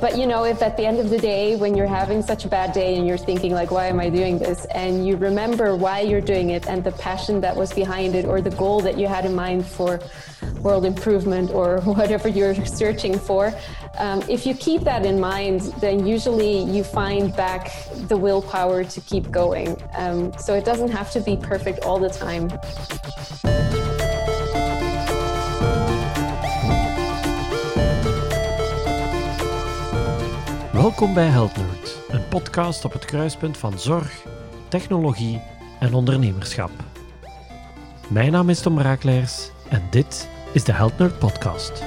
but you know, if at the end of the day, when you're having such a bad day and you're thinking like, why am I doing this? And you remember why you're doing it and the passion that was behind it or the goal that you had in mind for world improvement or whatever you're searching for. Um, if you keep that in mind, then usually you find back the willpower to keep going. Um, so it doesn't have to be perfect all the time. Welkom bij HealthNerd, een podcast op het kruispunt van zorg, technologie en ondernemerschap. Mijn naam is Tom Raakleers en dit is de HealthNerd podcast.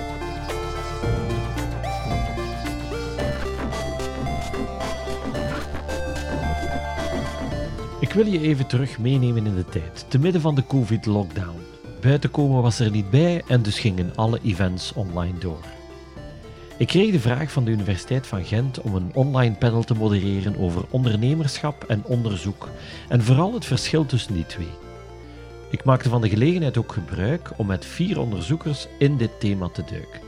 Ik wil je even terug meenemen in de tijd, te midden van de COVID-lockdown. Buiten komen was er niet bij en dus gingen alle events online door. Ik kreeg de vraag van de Universiteit van Gent om een online panel te modereren over ondernemerschap en onderzoek en vooral het verschil tussen die twee. Ik maakte van de gelegenheid ook gebruik om met vier onderzoekers in dit thema te duiken.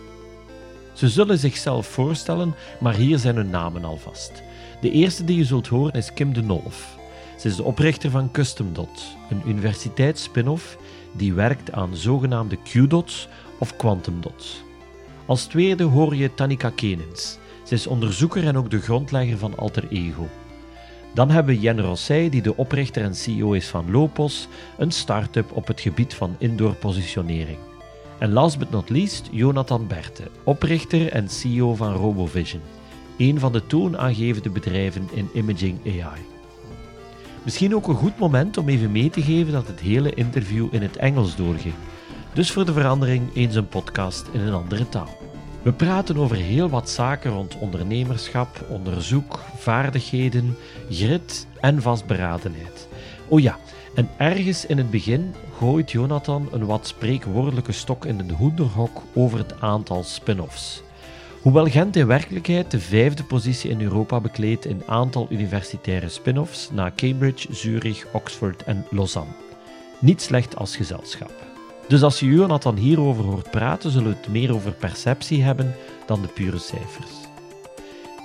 Ze zullen zichzelf voorstellen, maar hier zijn hun namen alvast. De eerste die je zult horen is Kim de Nolf. Ze is de oprichter van CustomDot, een universiteits-spin-off die werkt aan zogenaamde Q-dots of quantum dots. Als tweede hoor je Tanika Kenens. Ze is onderzoeker en ook de grondlegger van Alter Ego. Dan hebben we Jen Rossey, die de oprichter en CEO is van Lopos, een start-up op het gebied van indoor positionering. En last but not least, Jonathan Berte, oprichter en CEO van RoboVision, een van de toonaangevende bedrijven in imaging AI. Misschien ook een goed moment om even mee te geven dat het hele interview in het Engels doorging. Dus voor de verandering eens een podcast in een andere taal. We praten over heel wat zaken rond ondernemerschap, onderzoek, vaardigheden, grit en vastberadenheid. Oh ja, en ergens in het begin gooit Jonathan een wat spreekwoordelijke stok in de hoenderhok over het aantal spin-offs. Hoewel Gent in werkelijkheid de vijfde positie in Europa bekleedt in aantal universitaire spin-offs na Cambridge, Zurich, Oxford en Lausanne. Niet slecht als gezelschap. Dus als je Jonathan hierover hoort praten, zullen we het meer over perceptie hebben dan de pure cijfers.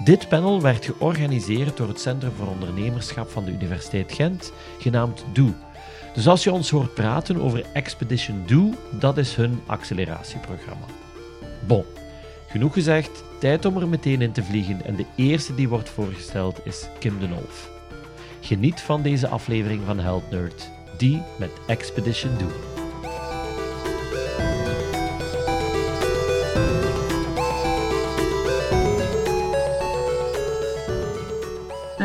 Dit panel werd georganiseerd door het Centrum voor Ondernemerschap van de Universiteit Gent, genaamd DO. Dus als je ons hoort praten over Expedition DO, dat is hun acceleratieprogramma. Bon, genoeg gezegd, tijd om er meteen in te vliegen en de eerste die wordt voorgesteld is Kim de Nolf. Geniet van deze aflevering van Health Nerd, die met Expedition DO.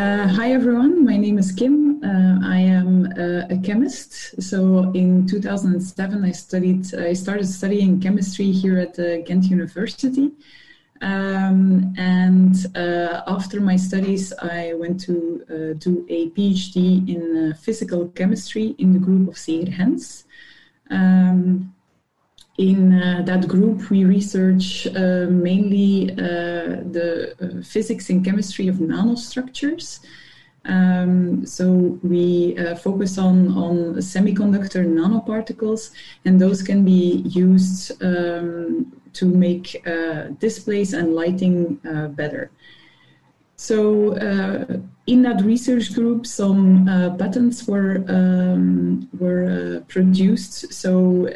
Uh, hi everyone, my name is Kim. Uh, I am uh, a chemist. So in 2007, I studied. I started studying chemistry here at the Ghent University. Um, and uh, after my studies, I went to uh, do a PhD in uh, physical chemistry in the group of Zeger Hens. Um, in uh, that group, we research uh, mainly uh, the uh, physics and chemistry of nanostructures. Um, so we uh, focus on, on semiconductor nanoparticles, and those can be used um, to make uh, displays and lighting better. So in that research group, some patents were um, were produced. So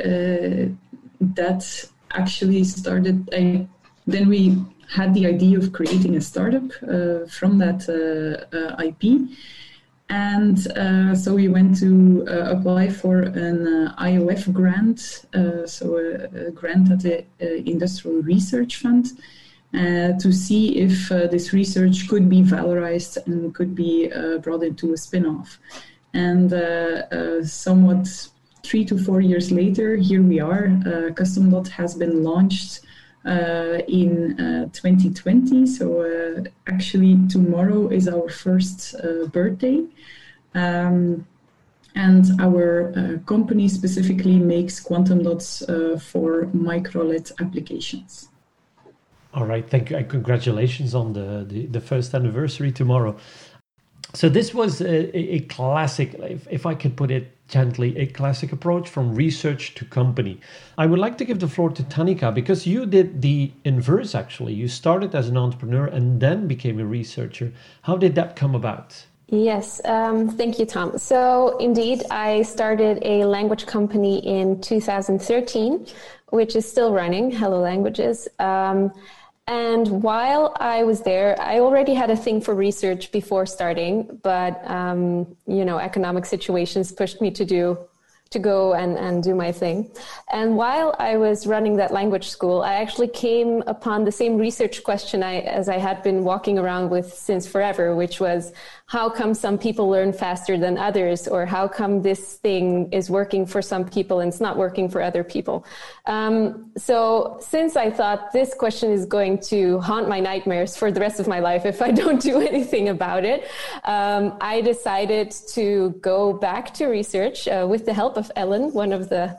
that actually started. I, then we had the idea of creating a startup uh, from that uh, uh IP. And uh, so we went to uh, apply for an IOF grant, so a, a, grant at the Industrial Research Fund, to see if this research could be valorized and could be brought into a spin off. And somewhat three to four years later, here we are. Uh, QustomDot has been launched uh, in uh, 2020. So uh, actually, tomorrow is our first uh, birthday. Um, and our uh, company specifically makes quantum dots for microLED applications. All right, thank you, and congratulations on the, the, the first anniversary tomorrow. So this was a, a classic, if, if I could put it gently, a classic approach from research to company. I would like to give the floor to Tanika because you did the inverse actually. You started as an entrepreneur and then became a researcher. How did that come about? Yes, um, thank you, Tom. So, indeed, I started a language company in 2013, which is still running, Hello Languages. Um, and while I was there, I already had a thing for research before starting, but um, you know, economic situations pushed me to do to go and, and do my thing. And while I was running that language school, I actually came upon the same research question I, as I had been walking around with since forever, which was how come some people learn faster than others or how come this thing is working for some people and it's not working for other people um, so since i thought this question is going to haunt my nightmares for the rest of my life if i don't do anything about it um, i decided to go back to research uh, with the help of ellen one of the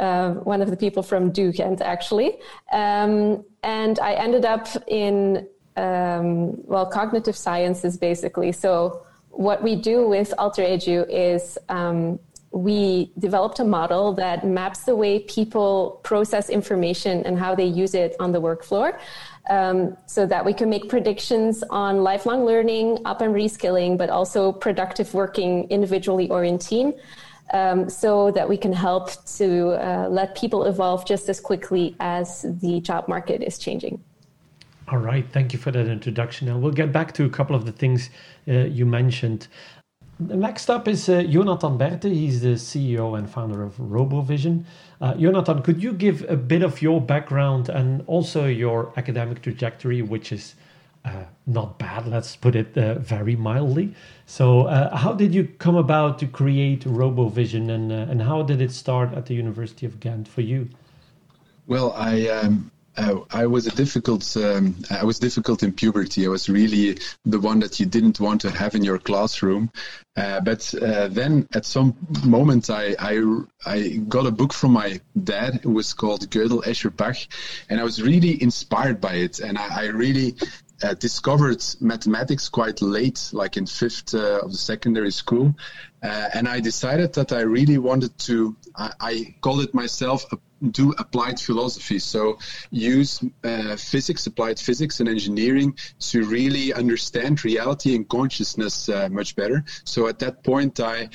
uh, one of the people from Duke, and actually. Um, and I ended up in um, well, cognitive sciences basically. So what we do with AlterEdu is um, we developed a model that maps the way people process information and how they use it on the work floor. Um, so that we can make predictions on lifelong learning, up and reskilling, but also productive working individually or in team. Um, so that we can help to uh, let people evolve just as quickly as the job market is changing. All right, thank you for that introduction. And we'll get back to a couple of the things uh, you mentioned. Next up is uh, Jonathan Berte. He's the CEO and founder of RoboVision. Uh, Jonathan, could you give a bit of your background and also your academic trajectory, which is uh, not bad, let's put it uh, very mildly. So, uh, how did you come about to create RoboVision and, uh, and how did it start at the University of Ghent for you? Well, I um, uh, I was a difficult. Um, I was difficult in puberty. I was really the one that you didn't want to have in your classroom. Uh, but uh, then, at some moment, I, I, I got a book from my dad. It was called Gödel, Escher, Bach, and I was really inspired by it. And I, I really uh, discovered mathematics quite late, like in fifth uh, of the secondary school. Uh, and I decided that I really wanted to, I, I called it myself, do applied philosophy. So use uh, physics, applied physics and engineering to really understand reality and consciousness uh, much better. So at that point, I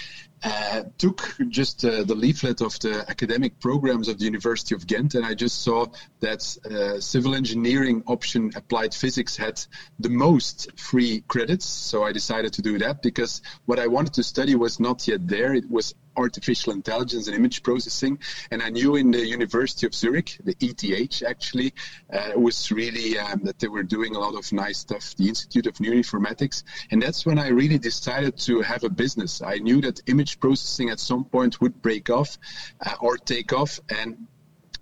uh, took just uh, the leaflet of the academic programs of the University of Ghent, and I just saw that uh, civil engineering option applied physics had the most free credits. So I decided to do that because what I wanted to study was not yet there. It was artificial intelligence and image processing. And I knew in the University of Zurich, the ETH actually, uh, was really um, that they were doing a lot of nice stuff, the Institute of Neuroinformatics. And that's when I really decided to have a business. I knew that image processing at some point would break off uh, or take off. And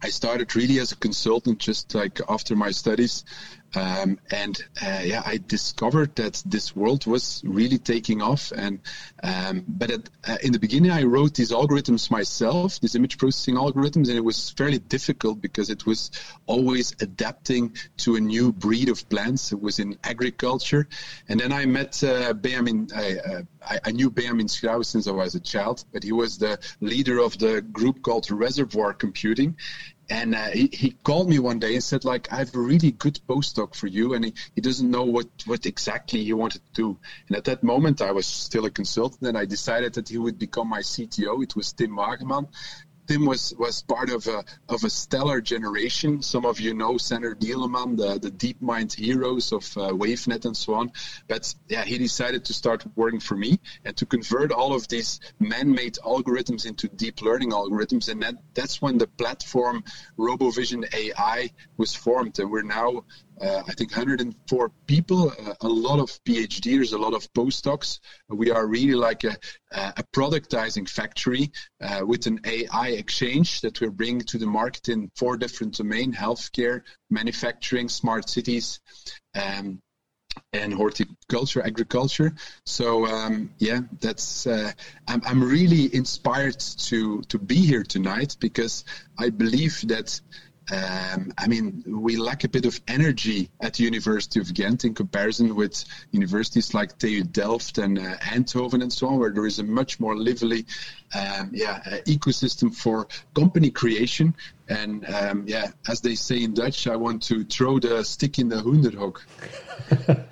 I started really as a consultant just like after my studies um, and uh, yeah, I discovered that this world was really taking off. And um, but at, uh, in the beginning, I wrote these algorithms myself, these image processing algorithms, and it was fairly difficult because it was always adapting to a new breed of plants. It was in agriculture, and then I met uh, Benjamin. I, uh, I, I, knew Benjamin Schrauwen since I was a child, but he was the leader of the group called Reservoir Computing, and uh, he, he called me one day and said like i have a really good postdoc for you and he, he doesn't know what, what exactly he wanted to do. And at that moment i was still a consultant and i decided that he would become my cto it was Tim Waegeman Tim was, was part of a, of a stellar generation. Some of you know Sander Dieleman, the, the DeepMind heroes of uh, WaveNet and so on. But yeah, he decided to start working for me and to convert all of these man-made algorithms into deep learning algorithms. And that, that's when the platform RoboVision AI was formed. And we're now uh, I think 104 people, uh, a lot of PhDs, a lot of postdocs. We are really like a, a productizing factory uh, with an AI exchange that we're bringing to the market in four different domains: healthcare, manufacturing, smart cities. Um, and horticulture, agriculture. So um, yeah, that's uh, I'm, I'm really inspired to to be here tonight because I believe that um, I mean, we lack a bit of energy at the University of Ghent in comparison with universities like TU Delft and uh, Eindhoven and so on, where there is a much more lively, um, yeah, uh, ecosystem for company creation. And um, yeah, as they say in Dutch, I want to throw the stick in the hoenderhok.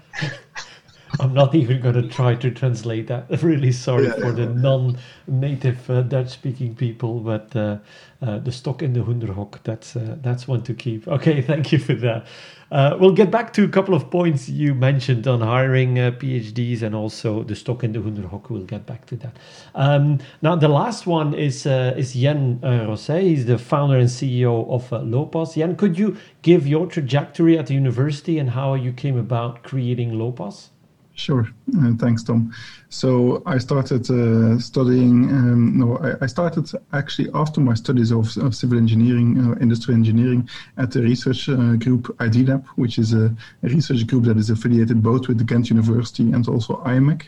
I'm not even going to try to translate that. Really sorry yeah, for the non-native uh, Dutch-speaking people, but uh, uh, the stock in the hoenderhok, that's uh, that's one to keep. Okay, thank you for that. Uh, we'll get back to a couple of points you mentioned on hiring uh, PhDs and also the stock in the hoenderhok. We'll get back to that. Um, now, the last one is is Jan Rossey. He's the founder and CEO of Lopos. Jan, could you give your trajectory at the university and how you came about creating Lopos? Sure. Uh, thanks, Tom. So I started uh, studying. Um, no, I, I, started actually after my studies of, of civil engineering, uh, industrial engineering, at the research uh, group IDLab, which is a, a, research group that is affiliated both with the Ghent University and also IMEC.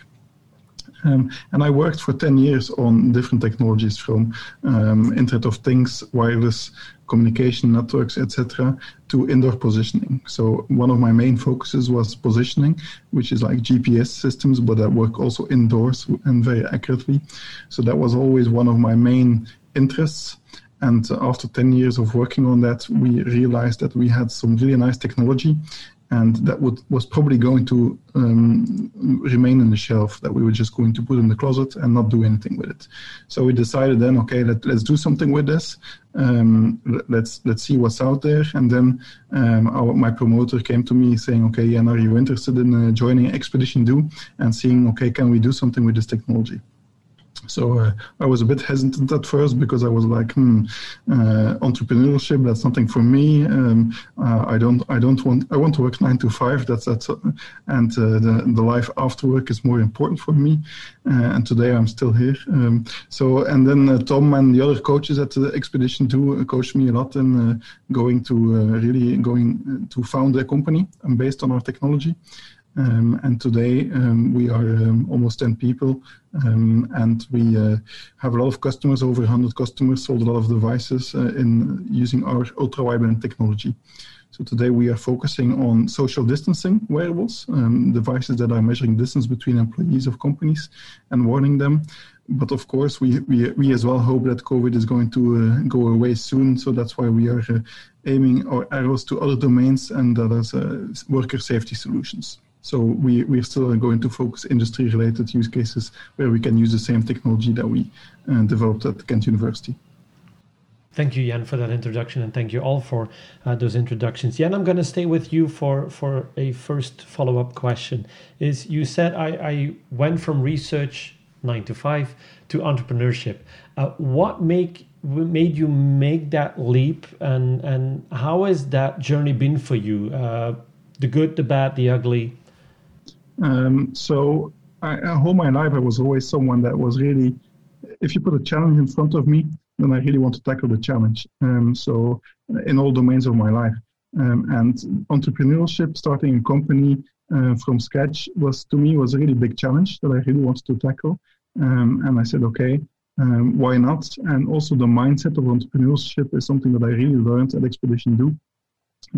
Um, and I worked for 10 years on different technologies from um, Internet of Things, wireless communication networks, etc., to indoor positioning. So one of my main focuses was positioning, which is like GPS systems, but that work also indoors and very accurately. So that was always one of my main interests. And after 10 years of working on that, we realized that we had some really nice technology and that would, was probably going to um, remain in the shelf that we were just going to put in the closet and not do anything with it. So we decided then, okay, let, us do something with this. Um, let's let's see what's out there. And then um, our, my promoter came to me saying, okay, and are you interested in uh, joining Expedition DO and seeing, okay, can we do something with this technology? So uh, I was a bit hesitant at first because I was like, hmm, uh, entrepreneurship that's something for me. Um, uh, I don't, I don't want, I want to work nine to five. That's that's, and uh, the the life after work is more important for me. Uh, and today I'm still here. Um, so and then uh, Tom and the other coaches at the expedition DO coached me a lot in going to really going to found a company based on our technology. Um, and today um, we are um, almost 10 people um, and we uh, have a lot of customers, over 100 customers, sold a lot of devices uh, in using our ultra wideband technology. So today we are focusing on social distancing wearables, um, devices that are measuring distance between employees of companies and warning them. But of course, we, we, we as well hope that COVID is going to uh, go away soon. So that's why we are uh, aiming our arrows to other domains and that is uh, worker safety solutions. So we, we're still going to focus industry-related use cases where we can use the same technology that we uh, developed at Ghent University. Thank you, Jan, for that introduction, and thank you all for uh, those introductions. Jan, I'm going to stay with you for, for a first follow-up question. Is you said I, I went from research nine to five to entrepreneurship. Uh, what make made you make that leap, and and how has that journey been for you? Uh, the good, the bad, the ugly. Um, so I, all my life, I was always someone that was really, if you put a challenge in front of me, then I really want to tackle the challenge. Um, so in all domains of my life. Um, and entrepreneurship, starting a company uh, from scratch was to me was a really big challenge that I really wanted to tackle. Um, and I said, okay, um, why not? And also the mindset of entrepreneurship is something that I really learned at Expedition DO.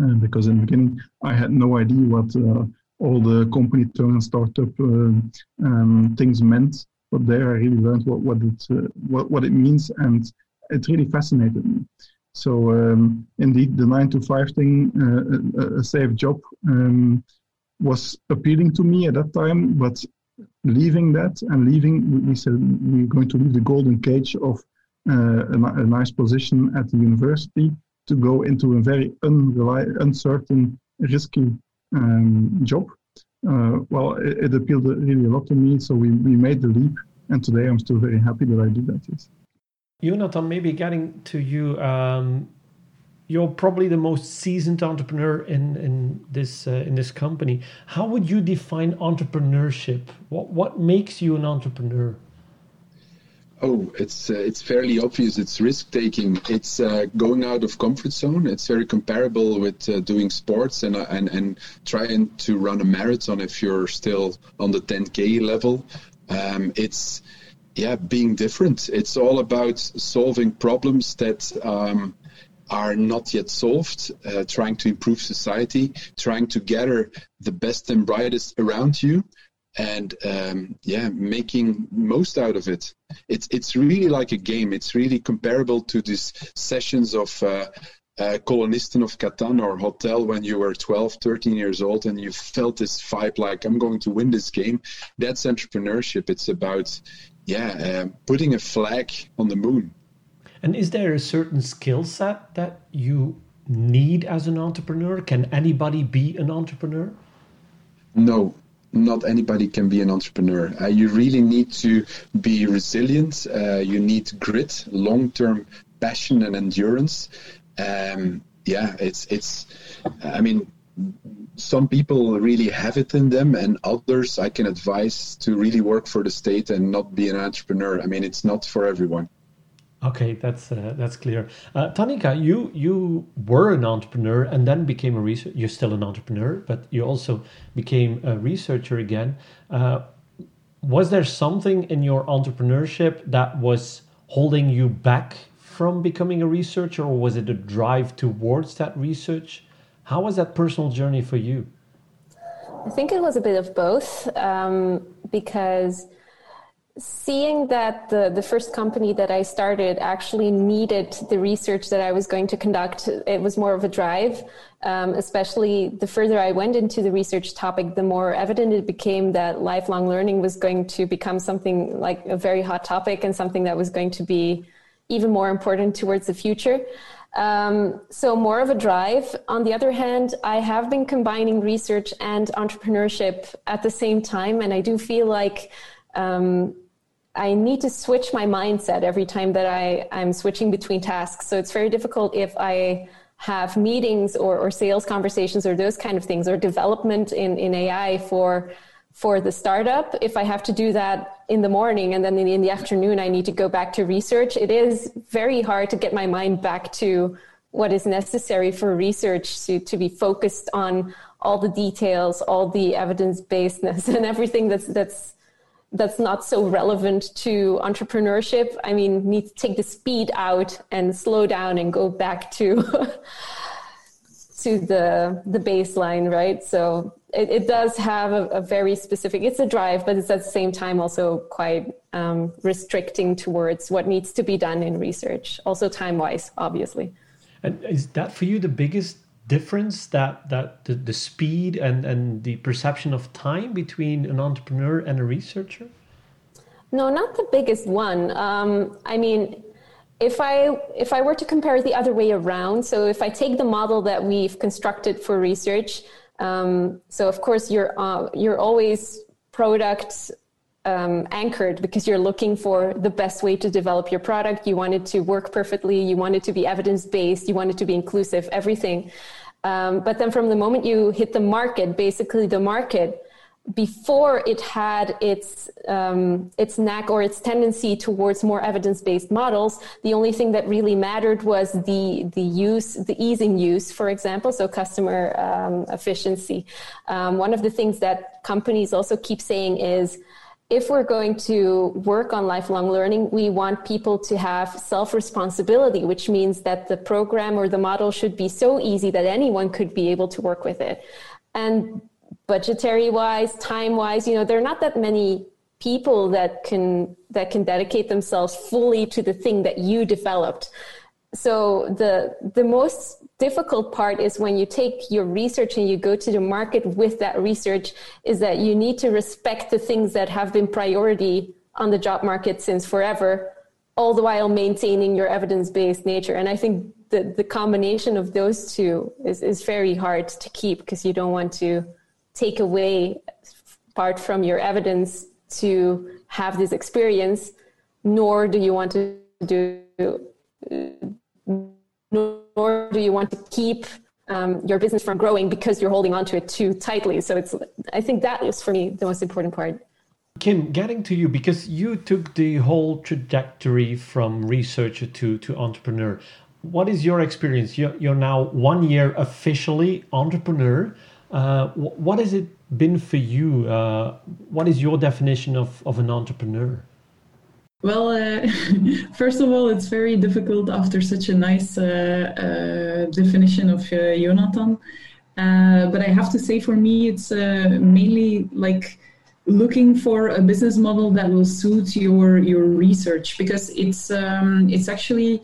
Uh, because in the beginning, I had no idea what uh, all the company turn and startup uh, um, things meant. But there, I really learned what what it uh, what what it means, and it really fascinated me. So um, indeed, the nine to five thing, uh, a, a, safe job, um, was appealing to me at that time. But leaving that and leaving, we said we're going to leave the golden cage of uh, a, a, nice position at the university to go into a very uncertain, risky um, job. Uh, well, it, it, appealed really a lot to me, so we, we made the leap, and today I'm still very happy that I did that. Yes. Jonathan, maybe getting to you. Um, you're probably the most seasoned entrepreneur in in this uh, in this company. How would you define entrepreneurship? What what makes you an entrepreneur? Oh, it's uh, it's fairly obvious. It's risk taking. It's uh, going out of comfort zone. It's very comparable with uh, doing sports and uh, and and trying to run a marathon if you're still on the 10k level. Um, it's yeah, being different. It's all about solving problems that um, are not yet solved, uh, trying to improve society, trying to gather the best and brightest around you, and um, yeah, making most out of it. It's it's really like a game. It's really comparable to these sessions of. Uh, uh, Kolonisten of Catan or Hotel when you were 12, 13 years old and you felt this vibe like, I'm going to win this game. That's entrepreneurship. It's about, yeah, uh, putting a flag on the moon. And is there a certain skill set that you need as an entrepreneur? Can anybody be an entrepreneur? No, not anybody can be an entrepreneur. Uh, you really need to be resilient. Uh, you need grit, long-term passion, and endurance. Um, yeah, it's it's. I mean, some people really have it in them, and others I can advise to really work for the state and not be an entrepreneur. I mean, it's not for everyone. Okay, that's uh, that's clear. Uh, Tanika, you you were an entrepreneur and then became a researcher. You're still an entrepreneur, but you also became a researcher again. Uh, was there something in your entrepreneurship that was holding you back from becoming a researcher, or was it a drive towards that research? How was that personal journey for you? I think it was a bit of both, um, because seeing that the, the first company that I started actually needed the research that I was going to conduct, it was more of a drive. Um, especially the further I went into the research topic, the more evident it became that lifelong learning was going to become something like a very hot topic and something that was going to be even more important towards the future. Um, so more of a drive. On the other hand, I have been combining research and entrepreneurship at the same time, and I do feel like um, I need to switch my mindset every time that I, I'm switching between tasks. So it's very difficult if I have meetings or, or sales conversations or those kind of things or development in, in AI for for the startup. If I have to do that in the morning and then in the, afternoon I need to go back to research, it is very hard to get my mind back to what is necessary for research to, to be focused on all the details, all the evidence basedness and everything that's that's that's not so relevant to entrepreneurship. I mean, need to take the speed out and slow down and go back to to the the baseline, right? So it, it does have a, a, very specific. It's a drive, but it's at the same time also quite um, restricting towards what needs to be done in research, also time wise, obviously. And is that for you the biggest difference that that the, the speed and and the perception of time between an entrepreneur and a researcher? No not the biggest one. Um, i mean if i if i were to compare it the other way around so if i take the model that we've constructed for research um, so of course you're uh, you're always product um, anchored because you're looking for the best way to develop your product. You want it to work perfectly. You want it to be evidence based. You want it to be inclusive, everything. Um, but then from the moment you hit the market, basically the market, before it had its um, its knack or its tendency towards more evidence-based models, the only thing that really mattered was the the use, the ease in use, for example, so customer um, efficiency. Um, one of the things that companies also keep saying is if we're going to work on lifelong learning, we want people to have self responsibility, which means that the program or the model should be so easy that anyone could be able to work with it. And budgetary wise, time wise, you know, there are not that many people that can that can dedicate themselves fully to the thing that you developed. So the the most difficult part is when you take your research and you go to the market with that research is that you need to respect the things that have been priority on the job market since forever all the while maintaining your evidence-based nature. And i think the, the combination of those two is, is very hard to keep because you don't want to take away part from your evidence to have this experience nor do you want to do uh, nor do you want to keep um, your business from growing because you're holding onto it too tightly. So it's, I think that is for me the most important part. Kim, getting to you because you took the whole trajectory from researcher to to entrepreneur. What is your experience? You're, you're now one year officially entrepreneur. Uh, what has it been for you? Uh, what is your definition of, of an entrepreneur? Well, uh, first of all, it's very difficult after such a nice uh, uh, definition of uh, Jonathan. Uh, but I have to say, for me, it's uh, mainly like looking for a business model that will suit your your research because it's um, it's actually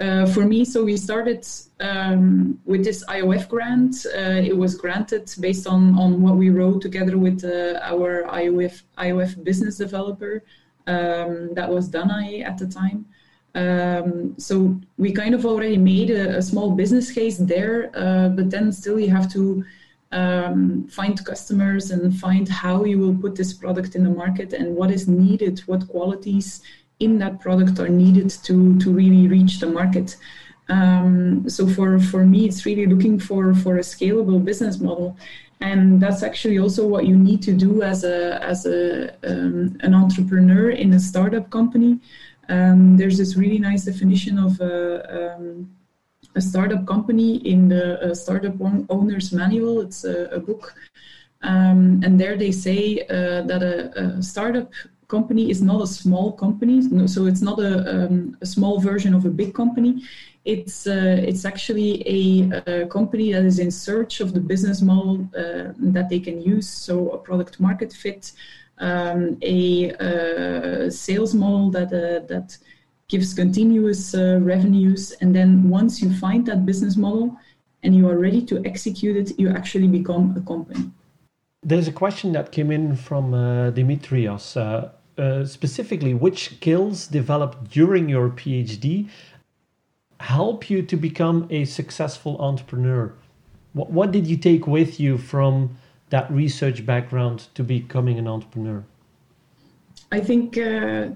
uh, for me, so we started um, with this IOF grant. Uh, it was granted based on, on what we wrote together with uh, our IOF, IOF business developer. Um, that was Danai at the time. Um, so we kind of already made a, a small business case there, uh, but then still you have to um, find customers and find how you will put this product in the market and what is needed, what qualities in that product are needed to to really reach the market. Um, so for for me, it's really looking for for a scalable business model, and that's actually also what you need to do as a as a um, an entrepreneur in a startup company. Um, there's this really nice definition of a, um, a startup company in the Startup Owner's Manual. It's a, a book. Um, and there they say uh, that a, a, startup company is not a small company, so it's not a, um, a small version of a big company. It's uh, it's actually a, a, company that is in search of the business model uh, that they can use. So a product market fit, um, a, uh, sales model that uh, that gives continuous uh, revenues, and then once you find that business model and you are ready to execute it, you actually become a company. There's a question that came in from Dimitrios. Uh, specifically, which skills developed during your PhD help you to become a successful entrepreneur? What, what did you take with you from that research background to becoming an entrepreneur? I think uh,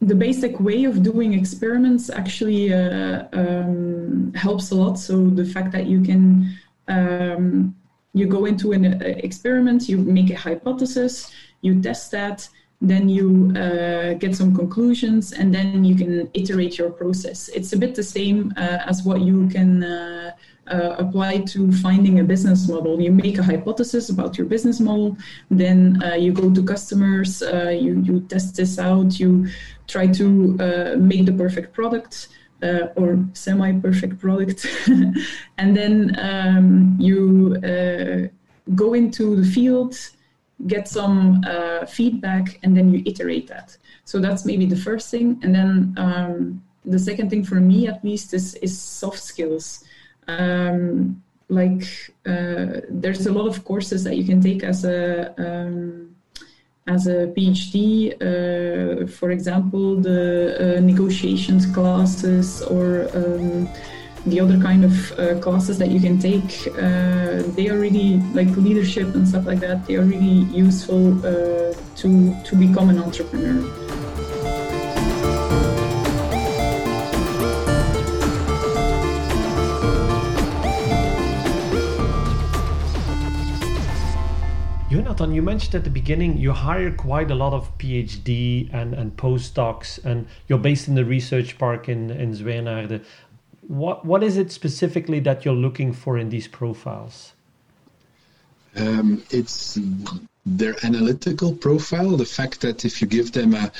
the basic way of doing experiments actually uh, um, helps a lot. So the fact that you can um, you go into an uh, experiment, you make a hypothesis, you test that, then you uh, get some conclusions, and then you can iterate your process. It's a bit the same uh, as what you can uh, uh apply to finding a business model. You make a hypothesis about your business model, then uh, you go to customers, uh, you, you test this out, you try to make the perfect product. Uh, or semi-perfect product, and then um, you uh, go into the field, get some uh, feedback, and then you iterate that. So that's maybe the first thing, and then um, the second thing for me, at least, is is soft skills. Um, like uh, there's a lot of courses that you can take as a um, as a PhD, uh, for example, the uh, negotiations classes or um, the other kind of uh, classes that you can take, uh, they are really like leadership and stuff like that. They are really useful uh, to to become an entrepreneur. Jonathan, you mentioned at the beginning you hire quite a lot of PhD and, and postdocs, and you're based in the research park in, in Zwijnaarden. What, what is it specifically that you're looking for in these profiles? Um, it's their analytical profile, the fact that if you give them a,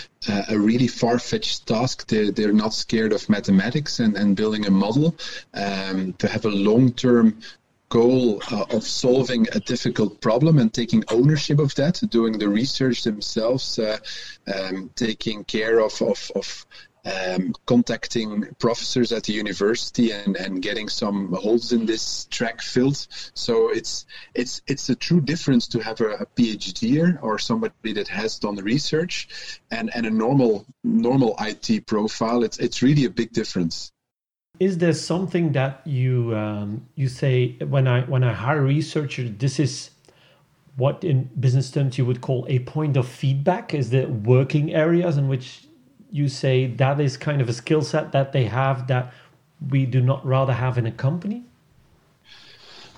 a really far fetched task, they're, they're not scared of mathematics and, and building a model, um, to have a long term goal uh, of solving a difficult problem and taking ownership of that, doing the research themselves, uh, um, taking care of, of, of um, contacting professors at the university and, and getting some holes in this track filled. So it's it's it's a true difference to have a, a PhD or somebody that has done research and, and a normal normal IT profile. It's it's really a big difference is there something that you um, you say when I when I hire a researcher, this is what in business terms you would call a point of feedback? Is there working areas in which you say that is kind of a skill set that they have that we do not rather have in a company?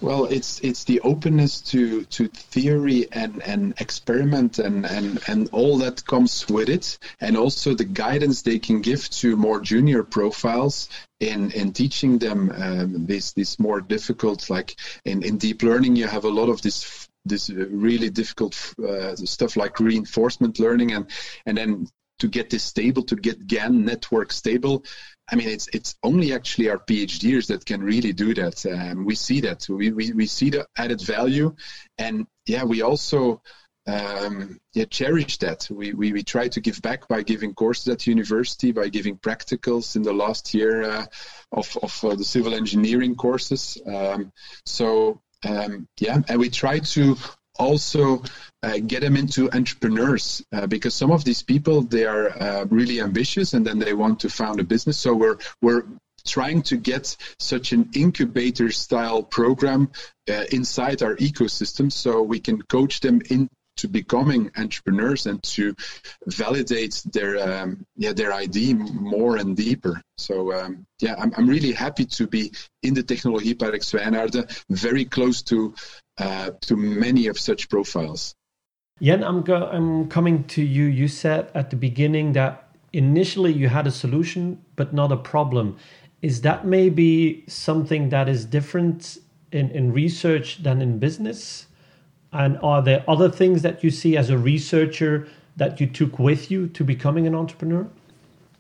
Well, it's it's the openness to, to theory and, and experiment and, and, and all that comes with it, and also the guidance they can give to more junior profiles in in teaching them um, this this more difficult. Like in, in deep learning, you have a lot of this this really difficult uh, stuff like reinforcement learning, and and then to get this stable, to get GAN network stable. I mean, it's it's only actually our PhDs that can really do that. Um, we see that. We, we, we see the added value. And yeah, we also um, yeah, cherish that. We, we, we try to give back by giving courses at university, by giving practicals in the last year uh, of, of uh, the civil engineering courses. Um, so, um, yeah, and we try to also uh, get them into entrepreneurs uh, because some of these people they are uh, really ambitious and then they want to found a business so we're we're trying to get such an incubator style program uh, inside our ecosystem so we can coach them into becoming entrepreneurs and to validate their um, yeah their ID more and deeper. So um, yeah, I'm, I'm really happy to be in the Technologiepark Zwijnaarden, very close to uh, to many of such profiles. Jan, I'm, go- I'm coming to you. You said at the beginning that initially you had a solution but not a problem. Is that maybe something that is different in, in research than in business? And are there other things that you see as a researcher that you took with you to becoming an entrepreneur?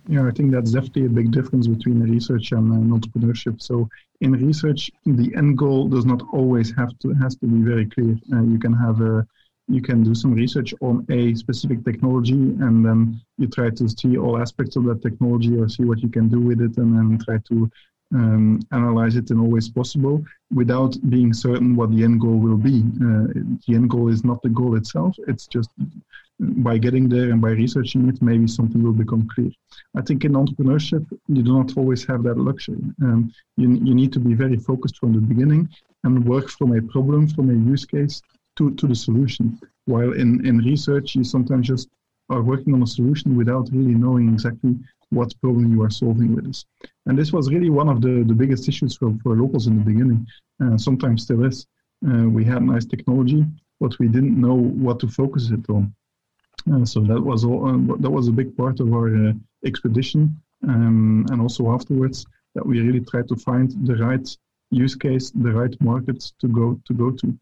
Yeah, I think that's definitely a big difference between research and, and entrepreneurship. So in research, the end goal does not always have to has to be very clear. Uh, you can have a you can do some research on a specific technology and then you try to see all aspects of that technology or see what you can do with it and then try to um, analyze it in all ways possible without being certain what the end goal will be. Uh, the end goal is not the goal itself, it's just by getting there and by researching it, maybe something will become clear. I think in entrepreneurship, you do not always have that luxury. Um, you, you need to be very focused from the beginning and work from a problem, from a use case to, to the solution. While in, in research, you sometimes just are working on a solution without really knowing exactly what problem you are solving with this. And this was really one of the, the biggest issues for, for Lopos in the beginning, uh, sometimes still is. Uh, we had nice technology, but we didn't know what to focus it on. Uh, so that was all, uh, that was a big part of our uh, expedition, um, and also afterwards that we really tried to find the right use case, the right markets to go to go to.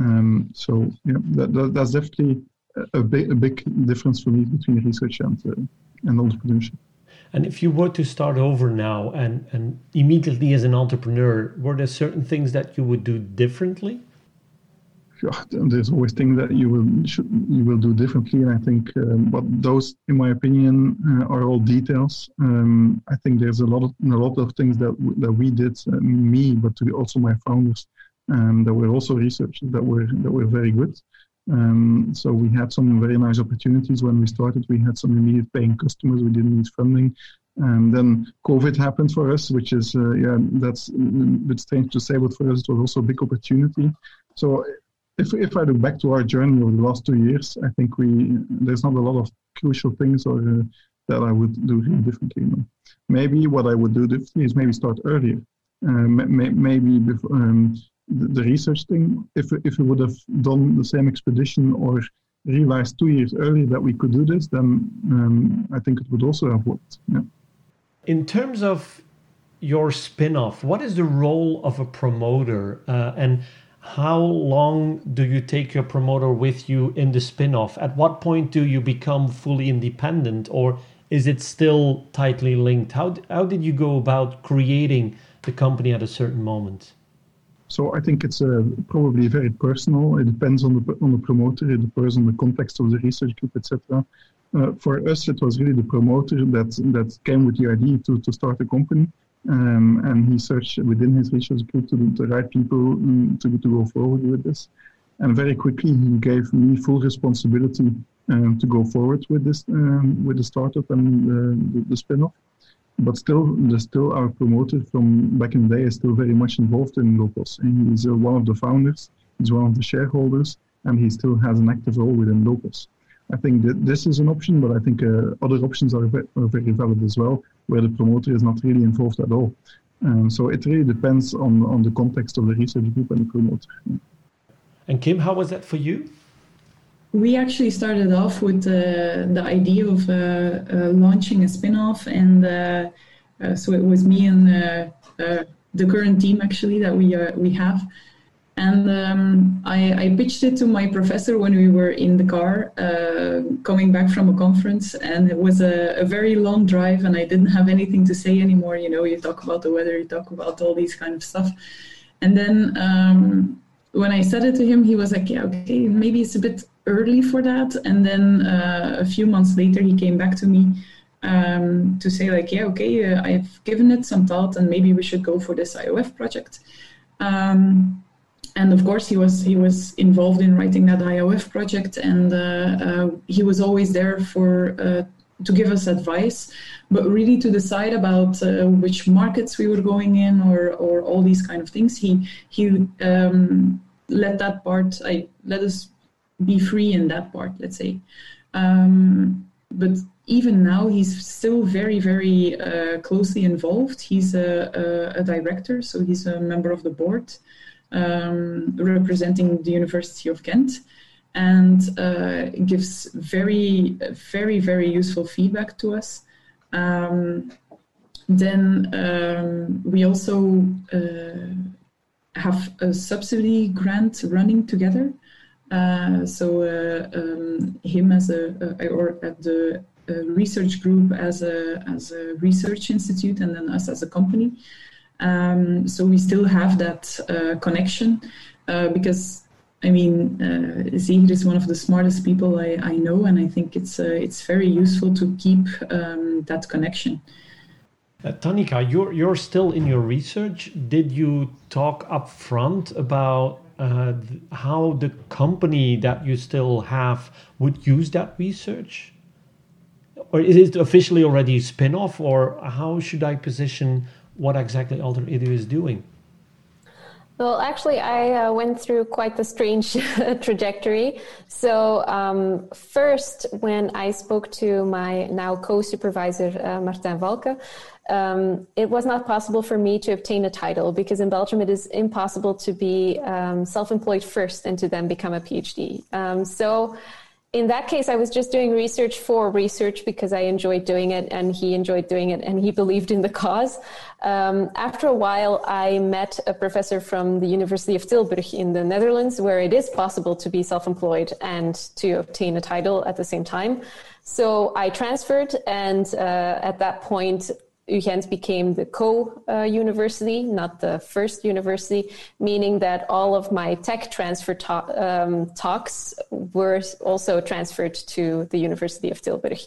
Um, so yeah, that, that, that's definitely a big, a big difference for me between research and uh, and entrepreneurship. And if you were to start over now and, and immediately as an entrepreneur, were there certain things that you would do differently? Yeah, there's always things that you will should, you will do differently, and I think, um, but those, in my opinion, uh, are all details. Um, I think there's a lot of a lot of things that that we did, uh, me, but to be also my founders, um, that were also researchers that were that were very good. Um, so we had some very nice opportunities when we started. We had some immediate paying customers. We didn't need funding. And then COVID happened for us, which is, uh, yeah, that's a bit strange to say, but for us it was also a big opportunity. So if, if I look back to our journey over the last two years, I think we there's not a lot of crucial things or uh, that I would do differently. Maybe what I would do differently is maybe start earlier. Uh, maybe before, um, the, research thing, if, if we would have done the same expedition or realized two years earlier that we could do this, then um, I think it would also have worked. Yeah. In terms of your spin off, what is the role of a promoter? Uh, and how long do you take your promoter with you in the spin off? At what point do you become fully independent, or is it still tightly linked? How, how did you go about creating the company at a certain moment? So I think it's uh, probably very personal. It depends on the on the promoter, it depends on the context of the research group, etc. Uh, for us, it was really the promoter that that came with the idea to, to start a company, um, and he searched within his research group to the, the right people um, to to go forward with this. And very quickly, he gave me full responsibility um, to go forward with this um, with the startup and uh, the, the spin-off but still, the still our promoter from back in the day is still very much involved in Lopos. And he's uh, one of the founders, he's one of the shareholders, and he still has an active role within Lopos. I think that this is an option, but I think uh, other options are, are, very valid as well, where the promoter is not really involved at all. Um, so it really depends on on the context of the research group and the promoter. And Kim, how was that for you? We actually started off with uh, the idea of uh, uh, launching a spin-off and so it was me and the current team actually that we we have. And um, I, I, pitched it to my professor when we were in the car uh, coming back from a conference, and it was a, a, very long drive, and I didn't have anything to say anymore. You know, you talk about the weather, you talk about all these kind of stuff, and then um, when I said it to him, he was like, "Yeah, okay, maybe it's a bit early for that." And then uh, a few months later, he came back to me um, to say like, "Yeah, okay, uh, I've given it some thought, and maybe we should go for this IOF project." Um, and of course he was he was involved in writing that IOF project, and uh, uh, he was always there for uh, to give us advice, but really to decide about uh, which markets we were going in or or all these kind of things. He he um, let that part. I let us be free in that part. Let's say, um, but even now he's still very very uh, closely involved. He's a, a, a, director, so he's a member of the board um, representing the University of Ghent and uh, gives very, very, very useful feedback to us. Um, then um, we also uh, have a subsidy grant running together. Uh, so uh, um, him as a, or at the research group as a as a research institute, and then us as a company. Um, so we still have that uh, connection uh, because I mean, uh, is one of the smartest people I, I know, and I think it's uh, it's very useful to keep um, that connection. Uh, Tanika, you're you're still in your research. Did you talk up front about uh, how the company that you still have would use that research? Or is it officially already spin-off, or how should I position what exactly Alter Edu is doing? Well, actually, I uh, went through quite the strange trajectory. So, um, first, when I spoke to my now co supervisor, uh, Martin Valcke, um, it was not possible for me to obtain a title because in Belgium it is impossible to be um, self employed first and to then become a PhD. Um, so, in that case, I was just doing research for research because I enjoyed doing it and he enjoyed doing it and he believed in the cause. Um, after a while, I met a professor from the University of Tilburg in the Netherlands where it is possible to be self employed and to obtain a title at the same time. So I transferred, and uh, at that point, UGent became the co-university, uh, not the first university, meaning that all of my tech transfer um, talks were also transferred to the University of Tilburg.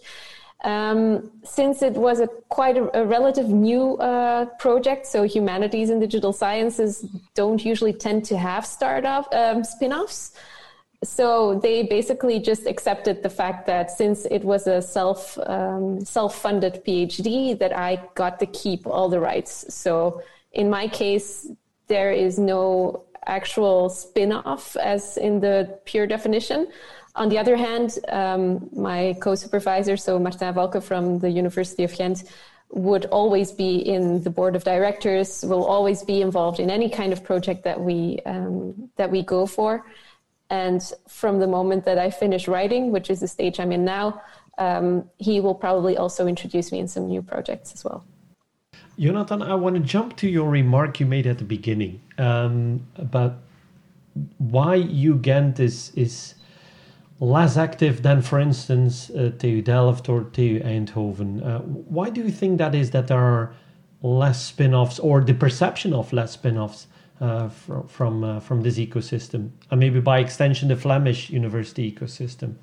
Um, since it was a quite a, a relative new uh, project, so humanities and digital sciences don't usually tend to have startup um, spin-offs so they basically just accepted the fact that since it was a self um, self funded PhD, that I got to keep all the rights. So in my case, there is no actual spin off as in the pure definition. On the other hand, um, my co supervisor, so Martin Valcke from the University of Ghent, would always be in the board of directors, will always be involved in any kind of project that we um, that we go for. And from the moment that I finish writing, which is the stage I'm in now, um, he will probably also introduce me in some new projects as well. Jonathan, I want to jump to your remark you made at the beginning um, about why UGent is, is less active than, for instance, uh, TU Delft or TU Eindhoven. Uh, why do you think that is that there are less spin offs or the perception of less spin offs uh, from from, uh, from this ecosystem, and maybe by extension the Flemish university ecosystem?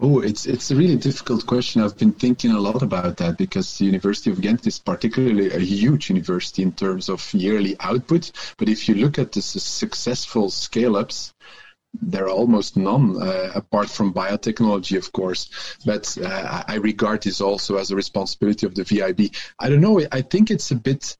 Oh, it's it's a really difficult question. I've been thinking a lot about that because the University of Ghent is particularly a huge university in terms of yearly output. But if you look at the successful scale-ups, there are almost none, uh, apart from biotechnology, of course. But uh, I regard this also as a responsibility of the VIB. I don't know. I think it's a bit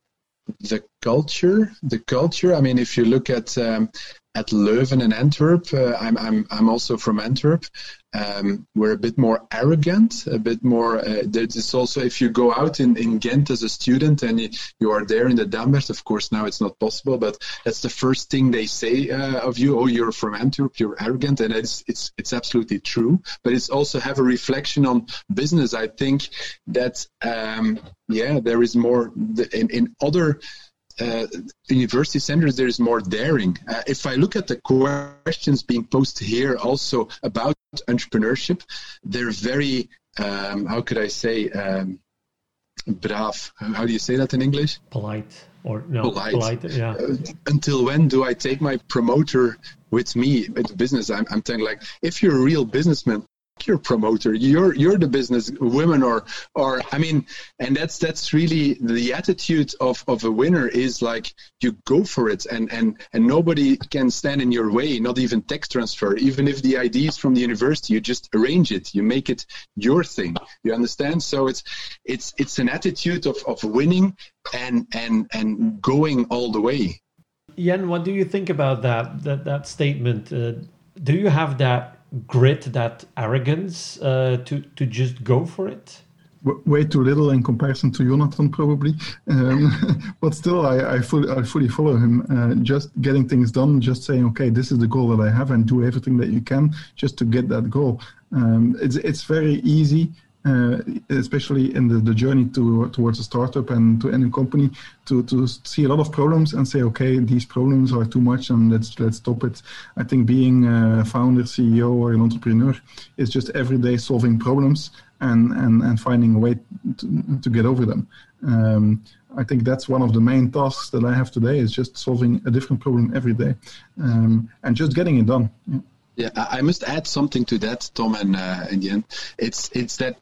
the culture, the culture. I mean, if you look at um, at Leuven and Antwerp, uh, I'm I'm I'm also from Antwerp. Um, we're a bit more arrogant, a bit more. Uh, there's also if you go out in, in Ghent as a student and you, you are there in the Dambert, of course now it's not possible, but that's the first thing they say uh, of you. Oh, you're from Antwerp, you're arrogant, and it's it's it's absolutely true. But it's also have a reflection on business. I think that um, yeah, there is more in in other uh, university centers, there is more daring. Uh, if I look at the questions being posed here also about entrepreneurship, they're very, um, how could I say, um, brav. How do you say that in English? Polite or no? Polite. polite yeah. Uh, until when do I take my promoter with me into business? I'm, I'm telling like, if you're a real businessman, your promoter. You're you're the business woman or or i mean and that's that's really the attitude of of a winner is like you go for it and and and nobody can stand in your way not even tech transfer. Even if the idea is from the university you just arrange it. You make it your thing. You understand? So it's it's it's an attitude of of winning and and and going all the way. Jan, what do you think about that that that statement? Uh, do you have that grit, that arrogance uh, to to just go for it? way too little in comparison to Jonathan, probably. Um, but still, I, I, fully, I fully follow him. Uh, just getting things done, just saying, okay, this is the goal that I have, and do everything that you can just to get that goal. Um, it's it's very easy uh, especially in the, the journey to, towards a startup and to any company, to, to see a lot of problems and say, okay, these problems are too much and let's let's stop it. I think being a founder, CEO, or an entrepreneur is just every day solving problems and, and, and finding a way to, to get over them. Um, I think that's one of the main tasks that I have today is just solving a different problem every day um, and just getting it done. Yeah. Yeah, I must add something to that, Tom and uh, Indian. It's it's that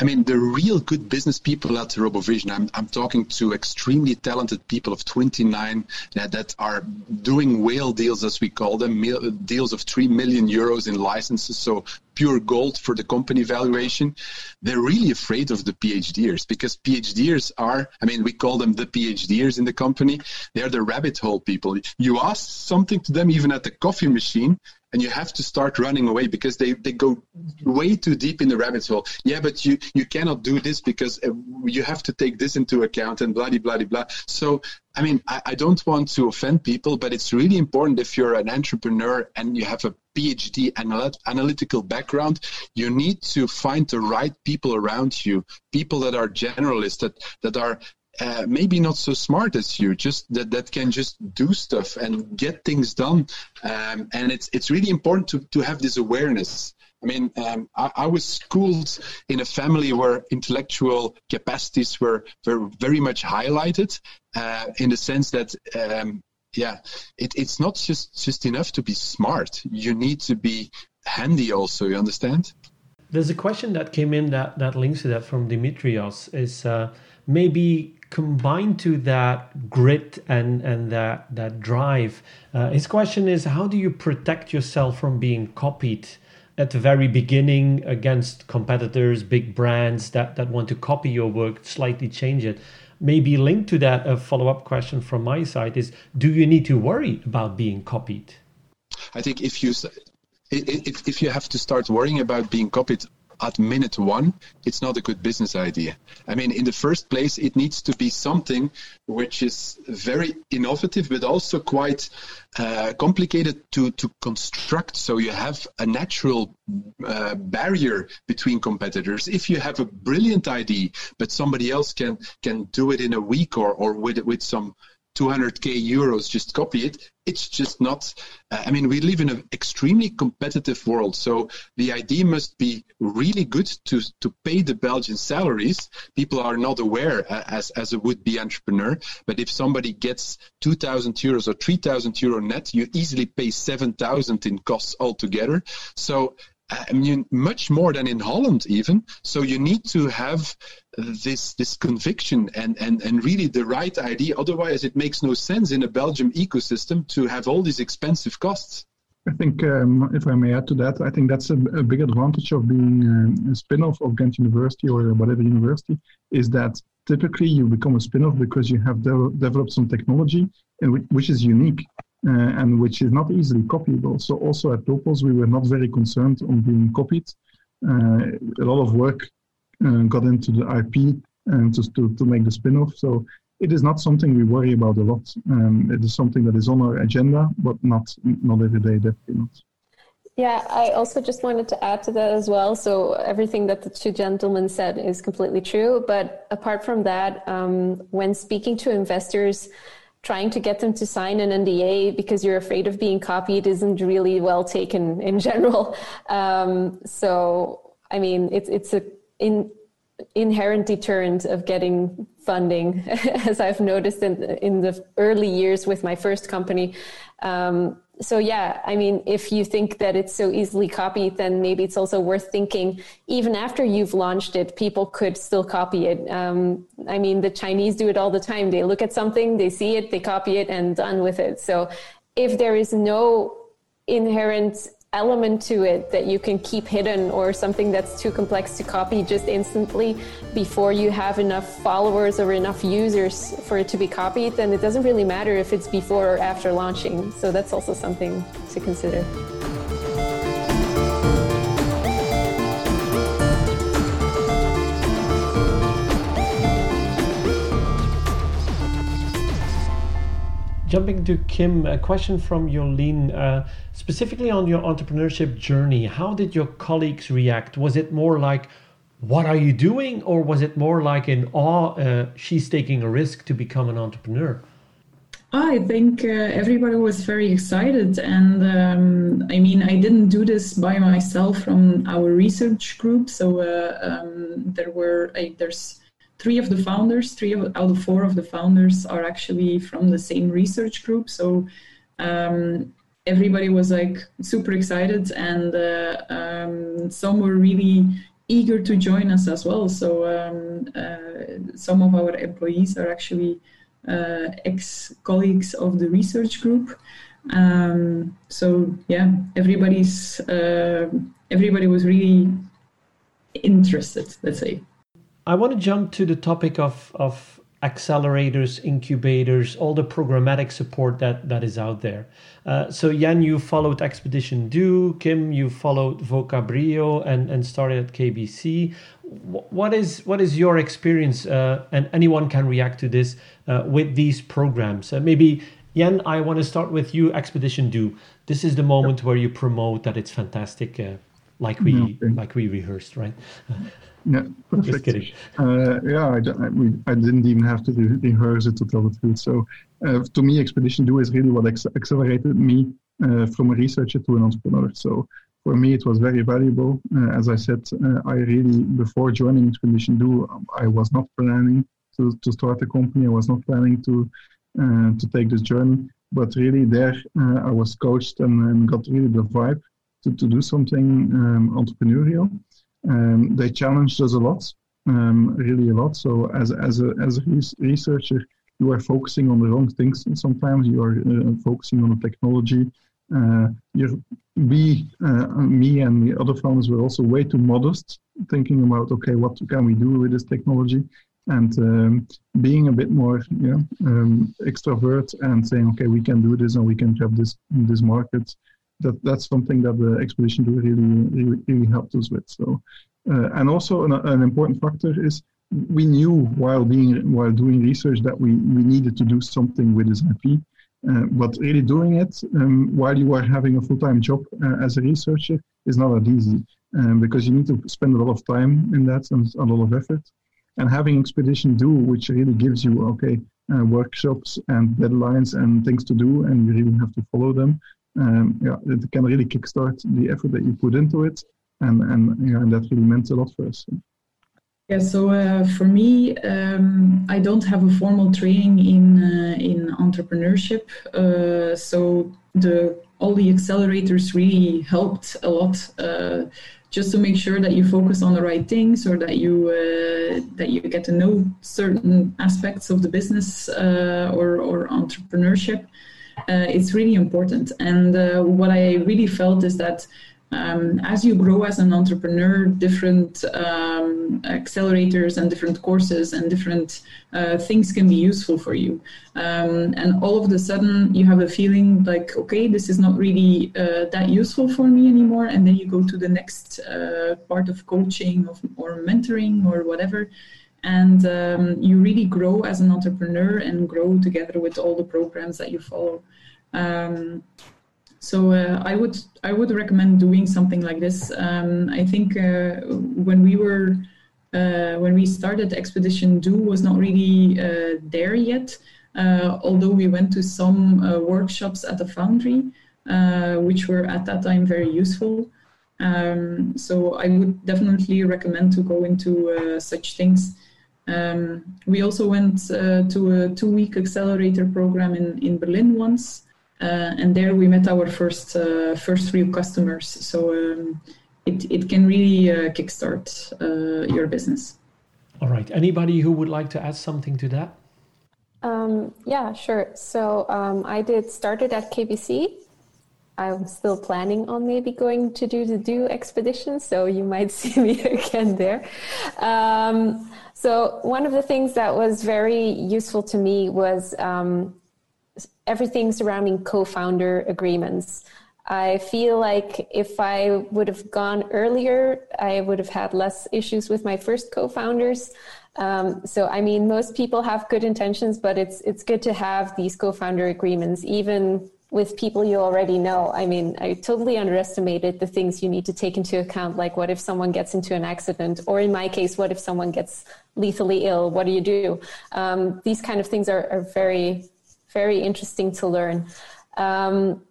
I mean, the real good business people at RoboVision, I'm, I'm talking to extremely talented people of 29 that, that are doing whale deals, as we call them, deals of 3 million euros in licenses. So pure gold for the company valuation. They're really afraid of the PhDers because PhDers are, I mean, we call them the PhDers in the company. They're the rabbit hole people. You ask something to them, even at the coffee machine, and you have to start running away because they, they go way too deep in the rabbit hole. Yeah, but you, you cannot do this because uh, you have to take this into account and blah, blah, blah, blah. So, I mean, I, I don't want to offend people, but it's really important if you're an entrepreneur and you have a PhD and analytical background, you need to find the right people around you, people that are generalists, that, that are uh, maybe not so smart as you, just that, that can just do stuff and get things done. Um, and it's it's really important to, to have this awareness. I mean, um, I, I, was schooled in a family where intellectual capacities were, were very much highlighted uh, in the sense that, um, yeah, it, it's not just, just enough to be smart. You need to be handy also, you understand? There's a question that came in that, that links to that from Dimitrios is uh, maybe combined to that grit and and that that drive. Uh, his question is, how do you protect yourself from being copied at the very beginning against competitors, big brands that that want to copy your work, slightly change it? Maybe linked to that, a follow up question from my side is: Do you need to worry about being copied? I think if you if, if you have to start worrying about being copied at minute one, it's not a good business idea. I mean, in the first place, it needs to be something which is very innovative, but also quite uh, complicated to, to construct. So you have a natural uh, barrier between competitors. If you have a brilliant idea, but somebody else can can do it in a week or, or with with some 200k euros, just copy it. It's just not. Uh, I mean, we live in an extremely competitive world, so the idea must be really good to to pay the Belgian salaries. People are not aware uh, as as a would-be entrepreneur, but if somebody gets 2,000 euros or 3,000 euro net, you easily pay 7,000 in costs altogether. So I mean, much more than in Holland even. So you need to have this this conviction and, and, and really the right idea. Otherwise, it makes no sense in a Belgium ecosystem to have all these expensive costs. I think, um, if I may add to that, I think that's a, a big advantage of being um, a spin-off of Ghent University or whatever university is that typically you become a spin-off because you have de- developed some technology which is unique uh, and which is not easily copyable. So also at Lopos, we were not very concerned on being copied. Uh, a lot of work uh, got into the IP and just to, to make the spin-off. So it is not something we worry about a lot. Um, it is something that is on our agenda, but not not every day, definitely not. Yeah, I also just wanted to add to that as well. So everything that the two gentlemen said is completely true. But apart from that, um, when speaking to investors, trying to get them to sign an NDA because you're afraid of being copied isn't really well taken in general. Um, so, I mean, it's it's a in, inherent deterrent of getting funding, as I've noticed in in the early years with my first company. Um, so yeah, I mean, if you think that it's so easily copied, then maybe it's also worth thinking. Even after you've launched it, people could still copy it. Um, I mean, the Chinese do it all the time. They look at something, they see it, they copy it, and done with it. So if there is no inherent element to it that you can keep hidden or something that's too complex to copy just instantly before you have enough followers or enough users for it to be copied, then it doesn't really matter if it's before or after launching. So that's also something to consider. Jumping to Kim, a question from Jolene, uh, specifically on your entrepreneurship journey. How did your colleagues react? Was it more like, what are you doing? Or was it more like in awe, uh, she's taking a risk to become an entrepreneur? I think uh, everybody was very excited. And um, I mean, I didn't do this by myself from our research group. So uh, um, there were, there's three of the founders, three of, out of four of the founders are actually from the same research group. So um, everybody was like super excited, and uh, um, some were really eager to join us as well. So um, uh, some of our employees are actually uh, ex colleagues of the research group. Um, so yeah, everybody's uh, everybody was really interested. Let's say. I want to jump to the topic of, of accelerators, incubators, all the programmatic support that, that is out there. Uh, so Jan, you followed Expedition DO, Kim, you followed Voka Bryo and, and Start it @KBC. What is what is your experience, uh, and anyone can react to this, uh, with these programs? Uh, maybe Jan, I want to start with you, Expedition DO. This is the moment where you promote that it's fantastic, uh, like we okay. like we rehearsed, right? Yeah, perfect. Just uh, yeah, I, I, we, I, didn't even have to re- rehearse it to tell the truth. So, uh, to me, Expedition DO is really what ex- accelerated me uh, from a researcher to an entrepreneur. So, for me, it was very valuable. Uh, as I said, uh, I really, before joining Expedition DO, I was not planning to, to start a company. I was not planning to uh, to take this journey. But really, there, I was coached and, and, got really the vibe to, to do something um, entrepreneurial. Um, they challenged us a lot, um, really a lot. So as as a as a researcher, you are focusing on the wrong things. Sometimes you are uh, focusing on the technology. Uh, we, uh, me, and the other founders were also way too modest, thinking about okay, what can we do with this technology, and um, being a bit more, you know, um, extrovert and saying okay, we can do this and we can grab this this market that that's something that the expedition DO really really, really helped us with. So, uh, and also an, an, important factor is we knew while being while doing research that we we needed to do something with this IP. Uh, but really doing it um, while you are having a full-time job uh, as a researcher is not that easy um, because you need to spend a lot of time in that and a lot of effort. And having Expedition DO, which really gives you okay uh, workshops and deadlines and things to do, and you really have to follow them, um, yeah, it can really kickstart the effort that you put into it, and and yeah, and that really meant a lot for us. Yeah, so uh, for me, um, I don't have a formal training in uh, in entrepreneurship, uh, so the all the accelerators really helped a lot, uh, just to make sure that you focus on the right things or that you uh, that you get to know certain aspects of the business uh, or or entrepreneurship it's really important. And uh, what I really felt is that um, as you grow as an entrepreneur, different um, accelerators and different courses and different uh, things can be useful for you. Um, and all of a sudden, you have a feeling like, okay, this is not really uh, that useful for me anymore. And then you go to the next uh, part of coaching of, or mentoring or whatever and um, you really grow as an entrepreneur and grow together with all the programs that you follow. Um, so uh, I would I would recommend doing something like this. Um, I think uh, when we were uh, when we started Expedition DO was not really uh, there yet. Uh, although we went to some uh, workshops at the foundry, which were at that time very useful. Um, so I would definitely recommend to go into such things. Um, we also went uh, to a two-week accelerator program in, in Berlin once, uh, and there we met our first first real customers. So um, it, it can really kickstart your business. All right. Anybody who would like to add something to that? Um, yeah, sure. So um, I did Start it @KBC. I'm still planning on maybe going to do the do expedition, so you might see me again there. Um, so one of the things that was very useful to me was um, everything surrounding co-founder agreements. I feel like if I would have gone earlier, I would have had less issues with my first co-founders. Um, so, I mean, most people have good intentions, but it's it's good to have these co-founder agreements, even with people you already know. I mean, I totally underestimated the things you need to take into account, like what if someone gets into an accident, or in my case, what if someone gets lethally ill? What do you do? Um, these kind of things are, are, very, very interesting to learn. Um,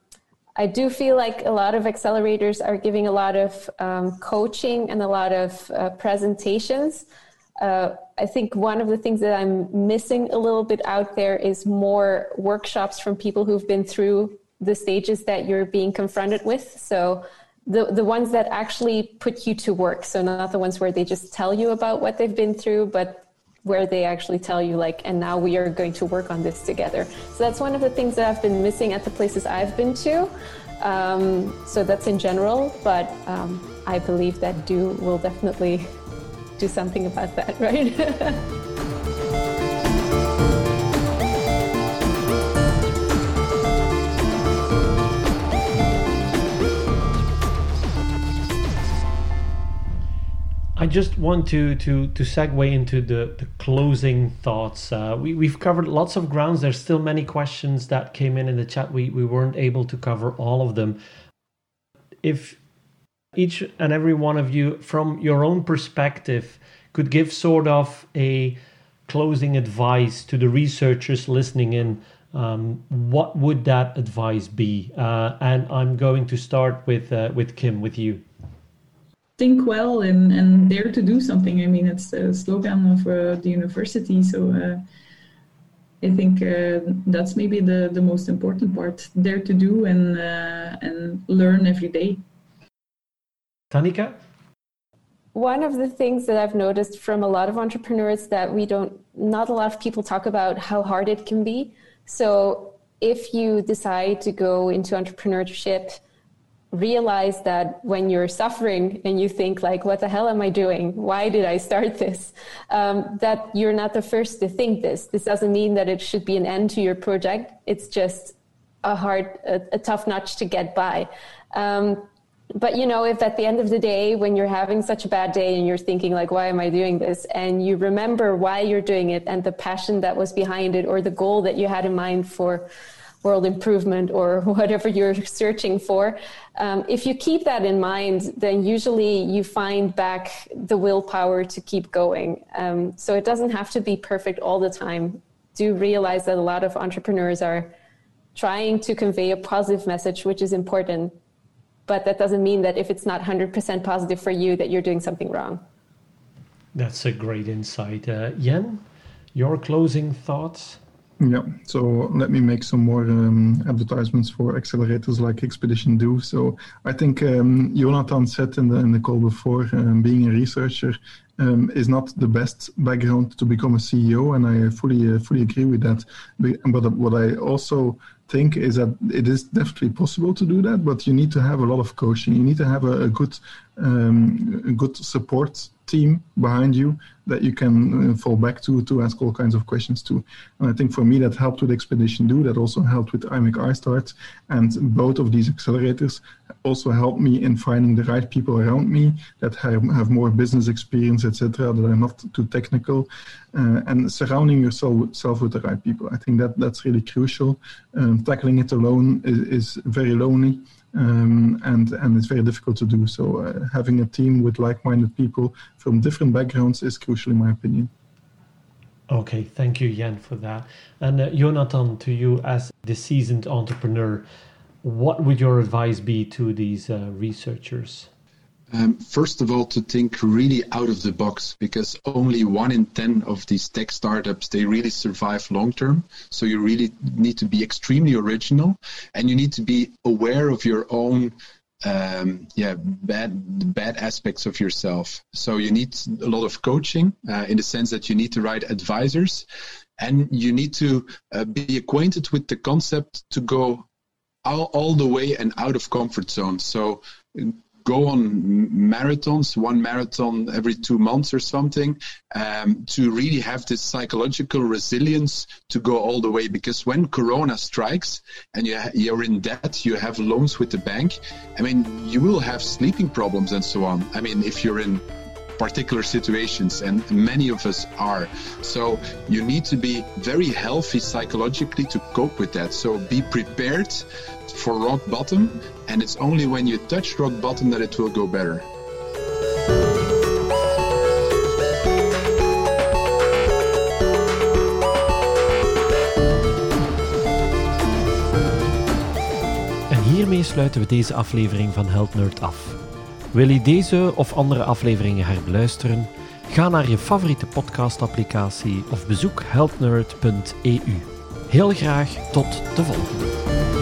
I do feel like a lot of accelerators are giving a lot of um, coaching and a lot of uh, presentations. Uh, I think one of the things that I'm missing a little bit out there is more workshops from people who've been through the stages that you're being confronted with. So the the ones that actually put you to work. So not the ones where they just tell you about what they've been through, but where they actually tell you like and now we are going to work on this together so that's one of the things that i've been missing at the places i've been to um, so that's in general but um, i believe that do will definitely do something about that, right? I just want to to to segue into the the closing thoughts. Uh, we we've covered lots of grounds. There's still many questions that came in in the chat. We we weren't able to cover all of them. If each and every one of you, from your own perspective, could give sort of a closing advice to the researchers listening in, um, what would that advice be? Uh, and I'm going to start with uh, with Kim, with you. Think well and, and dare to do something. I mean, it's the slogan of uh, the university. So uh, I think uh, that's maybe the, the most important part. Dare to do and uh, and learn every day. Tanika? One of the things that I've noticed from a lot of entrepreneurs that we don't, not a lot of people talk about how hard it can be. So if you decide to go into entrepreneurship, realize that when you're suffering and you think like what the hell am i doing? Why did i start this? Um, that you're not the first to think this. This doesn't mean that it should be an end to your project. It's just a hard a, a tough notch to get by. Um, but you know if at the end of the day when you're having such a bad day and you're thinking like why am i doing this? And you remember why you're doing it and the passion that was behind it or the goal that you had in mind for world improvement or whatever you're searching for um, if you keep that in mind then usually you find back the willpower to keep going. Um, so it doesn't have to be perfect all the time. Do realize that a lot of entrepreneurs are trying to convey a positive message which is important but that doesn't mean that if it's not 100% positive for you that you're doing something wrong that's a great insight uh, Jan your closing thoughts yeah, so let me make some more um, advertisements for accelerators like Expedition DO. So I think um, Jonathan said in the in the call before, um, being a researcher um, is not the best background to become a CEO, and I fully uh, fully agree with that. But what I also think is that it is definitely possible to do that, but you need to have a lot of coaching. You need to have a, a good, um, good support team behind you that you can uh, fall back to to ask all kinds of questions to. And I think for me that helped with Expedition DO. That also helped with IMEC iStart, and both of these accelerators also helped me in finding the right people around me that have, have more business experience, etc. That are not too technical, uh, and surrounding yourself with the right people. I think that that's really crucial. Um, tackling it alone is, is very lonely. Um, and and it's very difficult to do. So uh, having a team with like-minded people from different backgrounds is crucial, in my opinion. Okay, thank you, Jan, for that. And uh, Jonathan, to you as the seasoned entrepreneur, what would your advice be to these uh, researchers? Um, first of all, to think really out of the box because only one in 10 of these tech startups, they really survive long term. So you really need to be extremely original and you need to be aware of your own um, yeah, bad bad aspects of yourself. So you need a lot of coaching uh, in the sense that you need to write advisors, and you need to uh, be acquainted with the concept to go all, all the way and out of comfort zone. So go on marathons, one marathon every two months or something, um, to really have this psychological resilience to go all the way. Because when Corona strikes and you you're in debt, you have loans with the bank. I mean, you will have sleeping problems and so on. I mean, if you're in particular situations, and many of us are. So you need to be very healthy psychologically to cope with that. So be prepared for rock bottom, and it's only when you touch rock bottom that it will go better. Hiermee sluiten we deze aflevering van Help Nerd af. Wil je deze of andere afleveringen herbeluisteren? Ga naar je favoriete podcastapplicatie of bezoek helpnerd.eu. Heel graag tot de volgende.